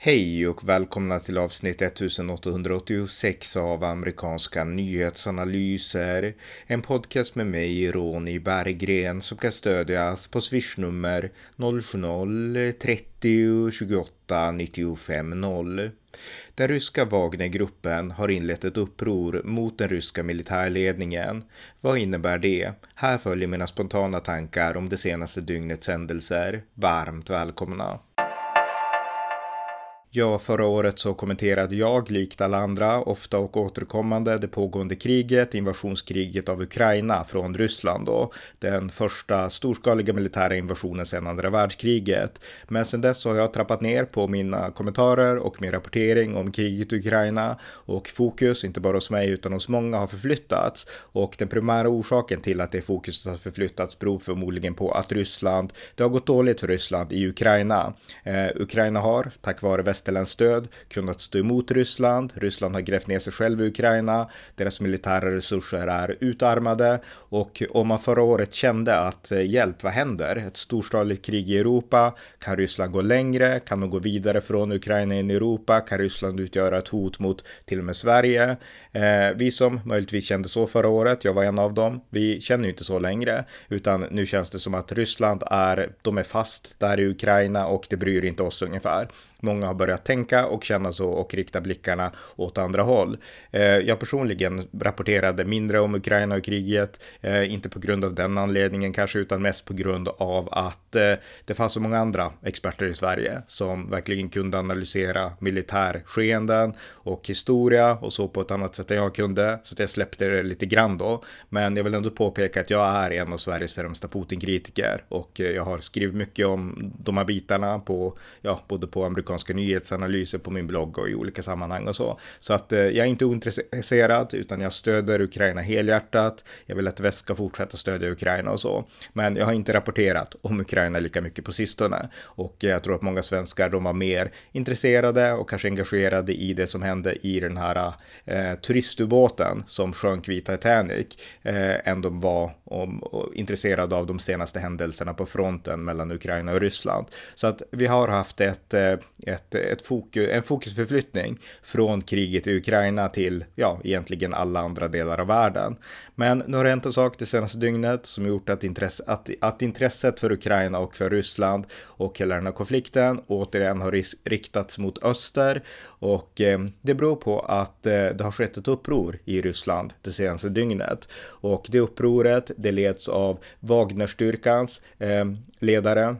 Hej och välkomna till avsnitt 1886 av amerikanska nyhetsanalyser. En podcast med mig, Ronny Berggren, som kan stödjas på swishnummer 070-30 28 95 0. Den ryska Wagnergruppen har inlett ett uppror mot den ryska militärledningen. Vad innebär det? Här följer mina spontana tankar om det senaste dygnets händelser. Varmt välkomna! Ja, förra året så kommenterade jag, likt alla andra, ofta och återkommande det pågående kriget, invasionskriget av Ukraina från Ryssland då, den första storskaliga militära invasionen sedan andra världskriget. Men sedan dess har jag trappat ner på mina kommentarer och min rapportering om kriget i Ukraina och fokus, inte bara hos mig utan hos många, har förflyttats. Och den primära orsaken till att det fokuset har förflyttats beror förmodligen på att Ryssland, det har gått dåligt för Ryssland i Ukraina. Eh, Ukraina har, tack vare väst västerländskt stöd kunnat stå emot Ryssland. Ryssland har grävt ner sig själv i Ukraina. Deras militära resurser är utarmade och om man förra året kände att eh, hjälp, vad händer? Ett storskaligt krig i Europa. Kan Ryssland gå längre? Kan de gå vidare från Ukraina in i Europa? Kan Ryssland utgöra ett hot mot till och med Sverige? Eh, vi som möjligtvis kände så förra året, jag var en av dem, vi känner ju inte så längre, utan nu känns det som att Ryssland är, de är fast där i Ukraina och det bryr inte oss ungefär. Många har börjat tänka och känna så och rikta blickarna åt andra håll. Eh, jag personligen rapporterade mindre om Ukraina och kriget, eh, inte på grund av den anledningen kanske, utan mest på grund av att eh, det fanns så många andra experter i Sverige som verkligen kunde analysera militärskeenden och historia och så på ett annat sätt än jag kunde, så jag släppte det lite grann då. Men jag vill ändå påpeka att jag är en av Sveriges främsta Putin-kritiker och jag har skrivit mycket om de här bitarna på, ja, både på amerikanska nyheter nyhetsanalyser på min blogg och i olika sammanhang och så. Så att eh, jag är inte ointresserad utan jag stöder Ukraina helhjärtat. Jag vill att väst ska fortsätta stödja Ukraina och så. Men jag har inte rapporterat om Ukraina lika mycket på sistone och jag tror att många svenskar de var mer intresserade och kanske engagerade i det som hände i den här eh, turistubåten som sjönk vid Titanic eh, än de var om, intresserade av de senaste händelserna på fronten mellan Ukraina och Ryssland. Så att vi har haft ett, eh, ett, ett fokus, en fokusförflyttning från kriget i Ukraina till, ja, egentligen alla andra delar av världen. Men nu har det hänt en sak det senaste dygnet som gjort att, intresse, att, att intresset för Ukraina och för Ryssland och hela den här konflikten återigen har riktats mot öster och eh, det beror på att eh, det har skett ett uppror i Ryssland det senaste dygnet och det upproret det leds av Wagnerstyrkans eh, ledare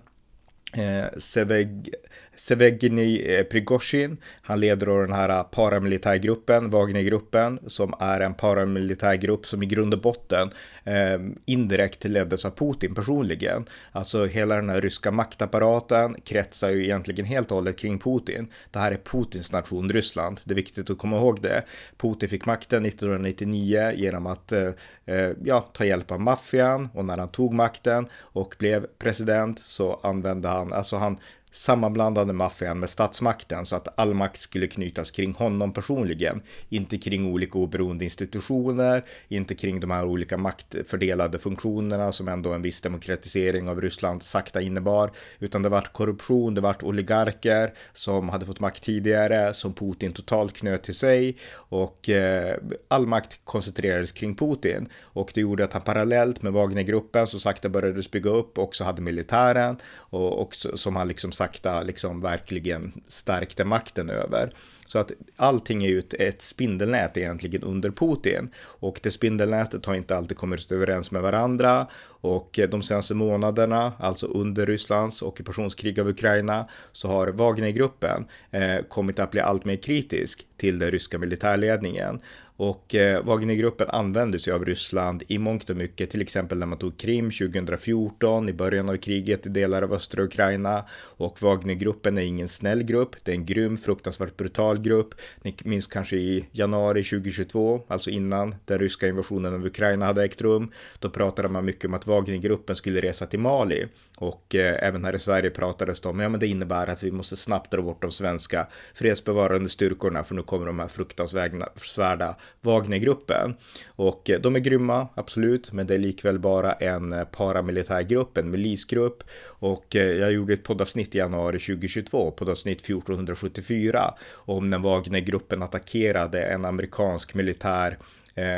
eh, Seveg Sevegny eh, Prigozjin, han leder då den här eh, paramilitärgruppen, Wagnergruppen, som är en paramilitärgrupp som i grund och botten eh, indirekt leddes av Putin personligen. Alltså hela den här ryska maktapparaten kretsar ju egentligen helt och hållet kring Putin. Det här är Putins nation Ryssland, det är viktigt att komma ihåg det. Putin fick makten 1999 genom att eh, eh, ja, ta hjälp av maffian och när han tog makten och blev president så använde han, alltså han sammanblandade maffian med statsmakten så att all makt skulle knytas kring honom personligen, inte kring olika oberoende institutioner, inte kring de här olika maktfördelade funktionerna som ändå en viss demokratisering av Ryssland sakta innebar, utan det vart korruption, det vart oligarker som hade fått makt tidigare, som Putin totalt knöt till sig och eh, all makt koncentrerades kring Putin. Och det gjorde att han parallellt med Wagnergruppen så sakta började bygga upp också hade militären och och som han liksom sakta liksom verkligen stärkte makten över. Så att allting är ju ett, spindelnät egentligen under Putin och det spindelnätet har inte alltid kommit överens med varandra och de senaste månaderna, alltså under Rysslands ockupationskrig av Ukraina, så har Wagnergruppen eh, kommit att bli allt mer kritisk till den ryska militärledningen. Och eh, Wagnergruppen använde sig av Ryssland i mångt och mycket, till exempel när man tog Krim 2014 i början av kriget i delar av östra Ukraina. Och Wagnergruppen är ingen snäll grupp, det är en grym, fruktansvärt brutal grupp. Ni minns kanske i januari 2022, alltså innan den ryska invasionen av Ukraina hade ägt rum. Då pratade man mycket om att Wagnergruppen skulle resa till Mali. Och eh, även här i Sverige pratades det om, ja men det innebär att vi måste snabbt dra bort de svenska fredsbevarande styrkorna för nu kommer de här fruktansvärda Wagnergruppen. Och eh, de är grymma, absolut, men det är likväl bara en eh, paramilitär grupp, en milisgrupp. Och eh, jag gjorde ett poddavsnitt i januari 2022, poddavsnitt 1474, om när Wagnergruppen attackerade en amerikansk militär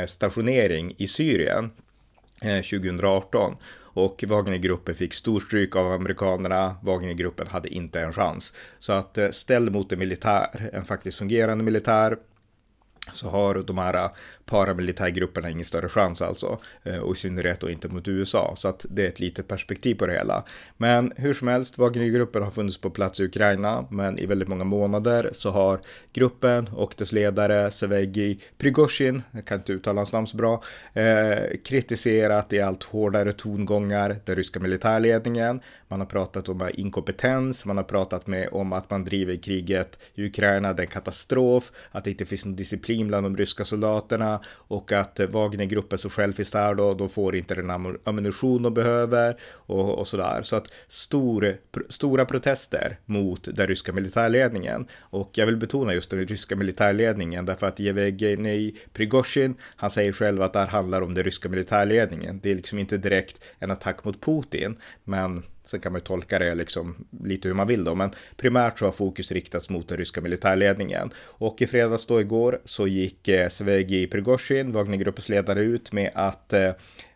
stationering i Syrien 2018 och Wagnergruppen fick storstryk av amerikanerna. Wagnergruppen hade inte en chans. Så att eh, ställd mot en militär, en faktiskt fungerande militär, så har de här paramilitärgrupperna ingen större chans alltså. Eh, och i synnerhet då inte mot USA. Så att det är ett litet perspektiv på det hela. Men hur som helst, Wagnergruppen har funnits på plats i Ukraina, men i väldigt många månader så har gruppen och dess ledare Sevegi Prigozjin, jag kan inte uttala hans namn så bra, eh, kritiserat i allt hårdare tongångar den ryska militärledningen. Man har pratat om inkompetens, man har pratat med om att man driver kriget i Ukraina, det är en katastrof, att det inte finns någon disciplin bland de ryska soldaterna och att Wagnergruppen så finns där då, de får inte den ammunition de behöver och, och sådär. Så att stor, pr stora protester mot den ryska militärledningen. Och jag vill betona just den ryska militärledningen därför att Yevgenij Prigozjin, han säger själv att det här handlar om den ryska militärledningen. Det är liksom inte direkt en attack mot Putin, men Sen kan man ju tolka det liksom lite hur man vill då, men primärt så har fokus riktats mot den ryska militärledningen. Och i fredags då igår så gick eh, Svegi Prigozjin, Wagnergruppens ledare, ut med att eh,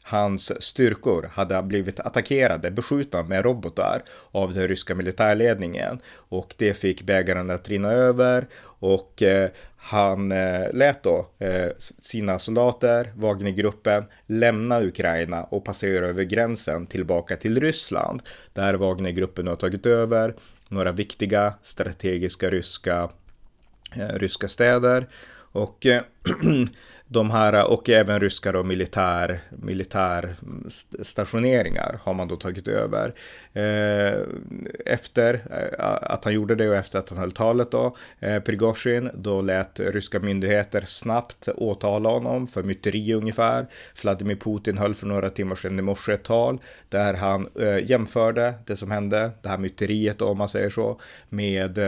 hans styrkor hade blivit attackerade, beskjutna med robotar av den ryska militärledningen. Och det fick bägaren att rinna över. Och eh, han eh, lät då eh, sina soldater, Wagnergruppen, lämna Ukraina och passera över gränsen tillbaka till Ryssland där Wagnergruppen har tagit över några viktiga strategiska ryska, eh, ryska städer. Och eh, eh, de här och även ryska då militär, militär stationeringar har man då tagit över. Eh, efter eh, att han gjorde det och efter att han höll talet då, eh, Prigozjin, då lät ryska myndigheter snabbt åtala honom för myteri ungefär. Vladimir Putin höll för några timmar sedan i morse ett tal där han jämförde det som hände, det här myteriet om man säger så, med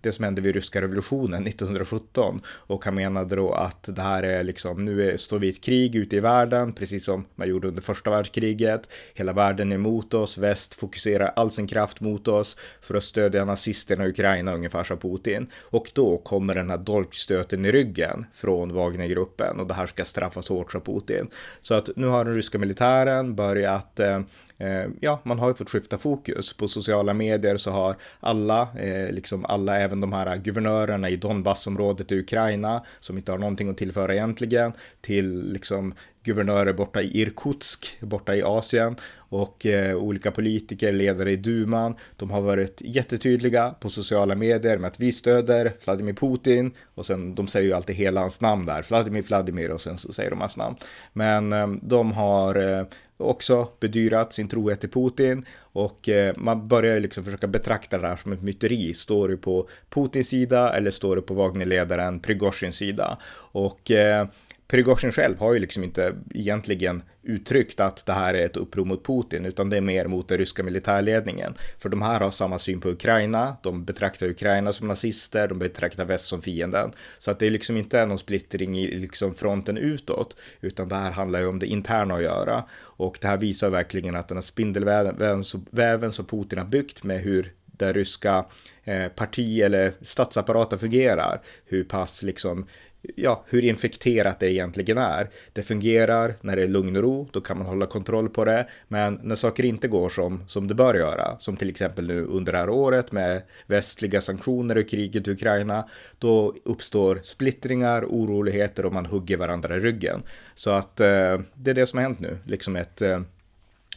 det som hände vid ryska revolutionen 1917 och han menade då att det här är liksom, Liksom, nu är, står vi i ett krig ute i världen, precis som man gjorde under första världskriget. Hela världen är emot oss, väst fokuserar all sin kraft mot oss för att stödja nazisterna i Ukraina, ungefär sa Putin. Och då kommer den här dolkstöten i ryggen från Wagnergruppen och det här ska straffas hårt, sa Putin. Så att nu har den ryska militären börjat Eh, Eh, ja, man har ju fått skifta fokus. På sociala medier så har alla, eh, liksom alla, även de här guvernörerna i Donbassområdet i Ukraina, som inte har någonting att tillföra egentligen, till liksom guvernörer borta i Irkutsk, borta i Asien och eh, olika politiker, ledare i duman. De har varit jättetydliga på sociala medier med att vi stöder Vladimir Putin och sen de säger ju alltid hela hans namn där, Vladimir Vladimir och sen så säger de hans namn. Men eh, de har eh, också bedyrat sin trohet till Putin och eh, man börjar liksom försöka betrakta det här som ett myteri. Står du på Putins sida eller står du på Wagnerledaren Prigozjins sida? Och eh, Prigozjin själv har ju liksom inte egentligen uttryckt att det här är ett uppror mot Putin, utan det är mer mot den ryska militärledningen. För de här har samma syn på Ukraina, de betraktar Ukraina som nazister, de betraktar väst som fienden. Så att det är liksom inte någon splittring i liksom fronten utåt, utan det här handlar ju om det interna att göra. Och det här visar verkligen att den här spindelväven som Putin har byggt med hur det ryska eh, parti eller statsapparaten fungerar, hur pass liksom ja, hur infekterat det egentligen är. Det fungerar när det är lugn och ro, då kan man hålla kontroll på det. Men när saker inte går som, som det bör göra, som till exempel nu under det här året med västliga sanktioner och kriget i Ukraina, då uppstår splittringar, oroligheter och man hugger varandra i ryggen. Så att eh, det är det som har hänt nu, liksom ett eh,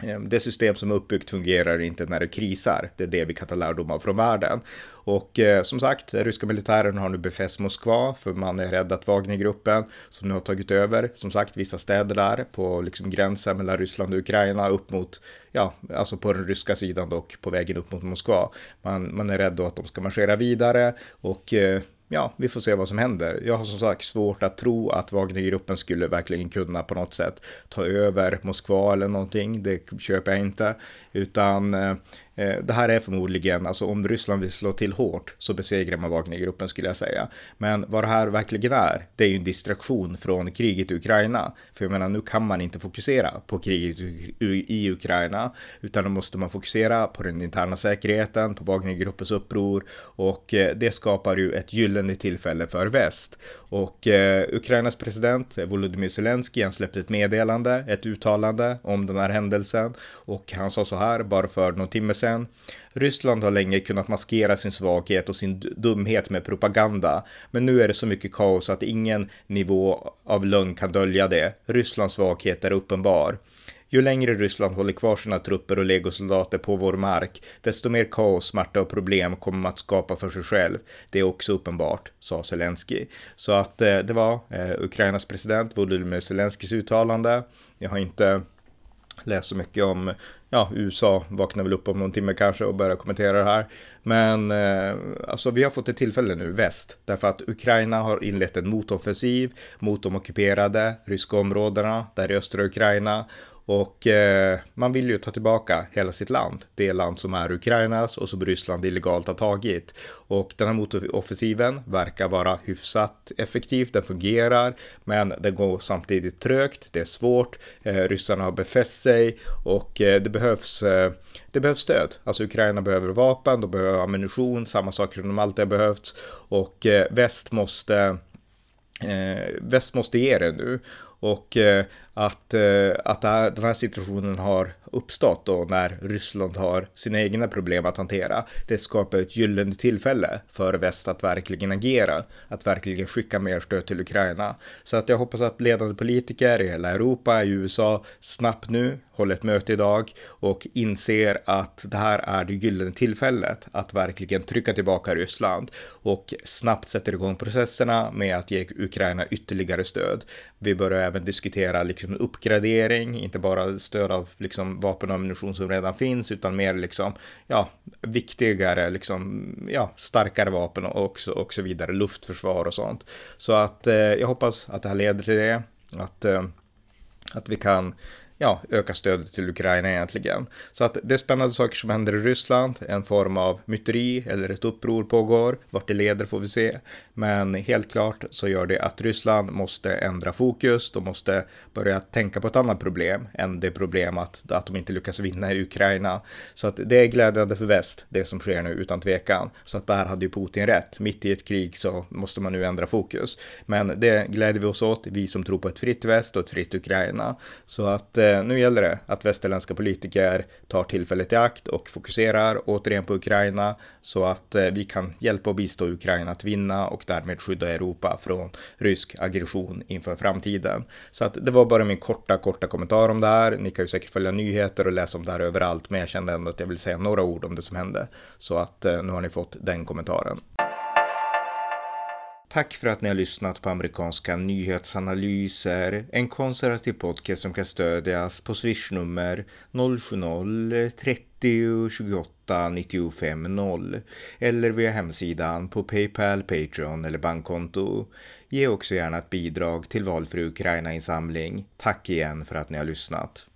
Ehm, det system som är uppbyggt fungerar inte när det krisar. Det är det vi kan ta lärdom av från världen. Och eh, som sagt, den ryska militären har nu befäst Moskva för man är rädd att Wagnergruppen som nu har tagit över, som sagt, vissa städer där på liksom gränsen mellan Ryssland och Ukraina upp mot, ja, alltså på den ryska sidan och på vägen upp mot Moskva. Man, man är rädd då att de ska marschera vidare och eh, ja, vi får se vad som händer. Jag har som sagt svårt att tro att Wagnergruppen skulle verkligen kunna på något sätt ta över Moskva eller någonting. Det köper jag inte, utan eh, Eh, det här är förmodligen, alltså om Ryssland vill slå till hårt så besegrar man Wagnergruppen skulle jag säga. Men vad det här verkligen är, det är ju en distraktion från kriget i Ukraina. För jag menar, nu kan man inte fokusera på kriget i Ukraina, utan då måste man fokusera på den interna säkerheten, på Wagnergruppens uppror och eh, det skapar ju ett gyllene tillfälle för väst. Och eh, Ukrainas president eh, Volodymyr Zelensky, han släppte ett meddelande, ett uttalande om den här händelsen och han sa så här bara för någon timme sedan. Ryssland har länge kunnat maskera sin svaghet och sin dumhet med propaganda, men nu är det så mycket kaos att ingen nivå av lögn kan dölja det. Rysslands svaghet är uppenbar. Ju längre Ryssland håller kvar sina trupper och legosoldater på vår mark, desto mer kaos, smärta och problem kommer man att skapa för sig själv. Det är också uppenbart, sa Zelensky. Så att eh, det var eh, Ukrainas president Volodymyr Zelenskys uttalande. Jag har inte Läser mycket om, ja, USA vaknar väl upp om någon timme kanske och börjar kommentera det här. Men eh, alltså vi har fått ett tillfälle nu, väst, därför att Ukraina har inlett en motoffensiv mot de ockuperade ryska områdena där i östra Ukraina och eh, man vill ju ta tillbaka hela sitt land, det land som är Ukrainas och som Ryssland illegalt har tagit. Och den här motoffensiven verkar vara hyfsat effektiv, den fungerar, men den går samtidigt trögt, det är svårt, eh, ryssarna har befäst sig. Och eh, det behövs eh, det behövs stöd. Alltså Ukraina behöver vapen, de behöver ammunition, samma saker som de alltid har behövt och eh, väst måste eh, väst måste ge det nu. Och eh, att, eh, att den här situationen har uppstått då när Ryssland har sina egna problem att hantera. Det skapar ett gyllene tillfälle för väst att verkligen agera, att verkligen skicka mer stöd till Ukraina. Så att jag hoppas att ledande politiker i hela Europa, i USA, snabbt nu håller ett möte idag och inser att det här är det gyllene tillfället att verkligen trycka tillbaka Ryssland och snabbt sätter igång processerna med att ge Ukraina ytterligare stöd. Vi börjar även diskutera liksom Liksom uppgradering, inte bara stöd av liksom vapen och ammunition som redan finns, utan mer liksom, ja, viktigare, liksom, ja, starkare vapen och, också, och så vidare, luftförsvar och sånt. Så att eh, jag hoppas att det här leder till det, att, eh, att vi kan ja, öka stödet till Ukraina egentligen. Så att det är spännande saker som händer i Ryssland, en form av myteri eller ett uppror pågår. Vart det leder får vi se. Men helt klart så gör det att Ryssland måste ändra fokus. De måste börja tänka på ett annat problem än det problem att, att de inte lyckas vinna i Ukraina. Så att det är glädjande för väst, det som sker nu utan tvekan. Så att där hade ju Putin rätt. Mitt i ett krig så måste man nu ändra fokus. Men det gläder vi oss åt, vi som tror på ett fritt väst och ett fritt Ukraina. Så att eh, eh, nu gäller det att västerländska politiker tar tillfället i akt och fokuserar återigen på Ukraina så att eh, vi kan hjälpa och bistå Ukraina att vinna och därmed skydda Europa från rysk aggression inför framtiden. Så att det var bara min korta, korta kommentar om det här. Ni kan ju säkert följa nyheter och läsa om det här överallt, men jag kände ändå att jag vill säga några ord om det som hände. Så att eh, nu har ni fått den kommentaren. Tack för att ni har lyssnat på amerikanska nyhetsanalyser, en konservativ podcast som kan stödjas på swishnummer 070-30 28 95 0 eller via hemsidan på Paypal, Patreon eller bankkonto. Ge också gärna ett bidrag till valfri Ukraina-insamling. Tack igen för att ni har lyssnat.